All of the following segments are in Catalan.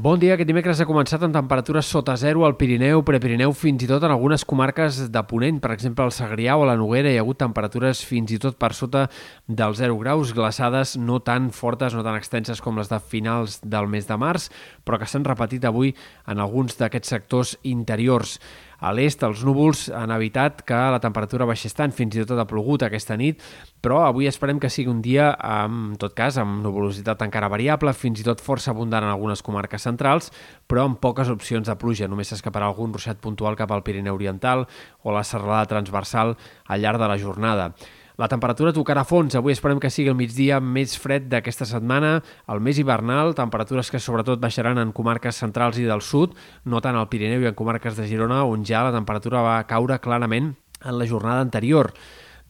Bon dia. Aquest dimecres ha començat amb temperatures sota zero al Pirineu, Prepirineu, fins i tot en algunes comarques de Ponent. Per exemple, al Segrià o a la Noguera hi ha hagut temperatures fins i tot per sota dels 0 graus, glaçades no tan fortes, no tan extenses com les de finals del mes de març, però que s'han repetit avui en alguns d'aquests sectors interiors. A l'est, els núvols han evitat que la temperatura baixés tant, fins i tot ha plogut aquesta nit, però avui esperem que sigui un dia, en tot cas, amb nuvolositat encara variable, fins i tot força abundant en algunes comarques centrals, però amb poques opcions de pluja. Només s'escaparà algun ruixat puntual cap al Pirineu Oriental o la serralada transversal al llarg de la jornada. La temperatura tocarà fons. Avui esperem que sigui el migdia més fred d'aquesta setmana, el més hivernal, temperatures que sobretot baixaran en comarques centrals i del sud, no tant al Pirineu i en comarques de Girona, on ja la temperatura va caure clarament en la jornada anterior.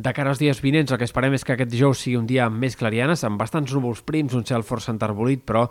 De cara als dies vinents, el que esperem és que aquest dijous sigui un dia amb més clarianes, amb bastants núvols prims, un cel força enterbolit, però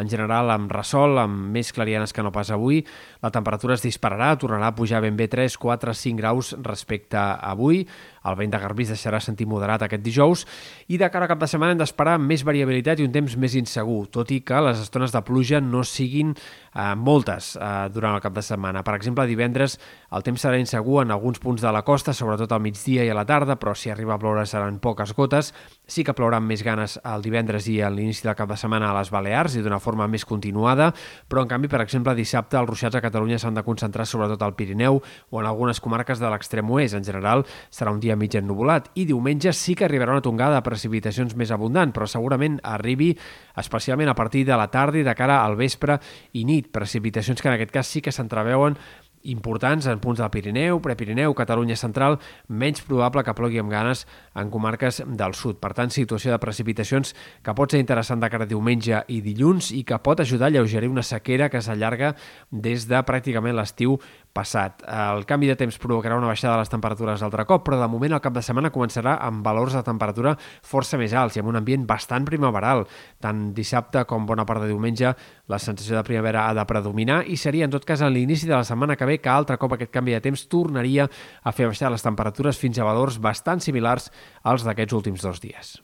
en general amb ressol, amb més clarianes que no pas avui. La temperatura es dispararà, tornarà a pujar ben bé 3, 4, 5 graus respecte a avui. El vent de Garbí es deixarà sentir moderat aquest dijous i de cara a cap de setmana hem d'esperar més variabilitat i un temps més insegur, tot i que les estones de pluja no siguin eh, moltes eh, durant el cap de setmana. Per exemple, divendres el temps serà insegur en alguns punts de la costa, sobretot al migdia i a la tarda, però si arriba a ploure seran poques gotes. Sí que plouran més ganes el divendres i a l'inici del cap de setmana a les Balears i d'una forma més continuada, però en canvi, per exemple, dissabte els ruixats a Catalunya s'han de concentrar sobretot al Pirineu o en algunes comarques de l'extrem oest. En general, serà un dia mig ennuvolat i diumenge sí que arribarà una tongada de precipitacions més abundant, però segurament arribi especialment a partir de la tarda i de cara al vespre i nit. Precipitacions que en aquest cas sí que s'entreveuen importants en punts del Pirineu, Prepirineu, Catalunya central, menys probable que plogui amb ganes en comarques del sud. Per tant, situació de precipitacions que pot ser interessant de cara a diumenge i dilluns i que pot ajudar a lleugerir una sequera que s'allarga des de pràcticament l'estiu passat. El canvi de temps provocarà una baixada de les temperatures altre cop, però de moment el cap de setmana començarà amb valors de temperatura força més alts i amb un ambient bastant primaveral. Tant dissabte com bona part de diumenge la sensació de primavera ha de predominar i seria en tot cas a l'inici de la setmana que ve que altre cop aquest canvi de temps tornaria a fer baixar les temperatures fins a valors bastant similars als d'aquests últims dos dies.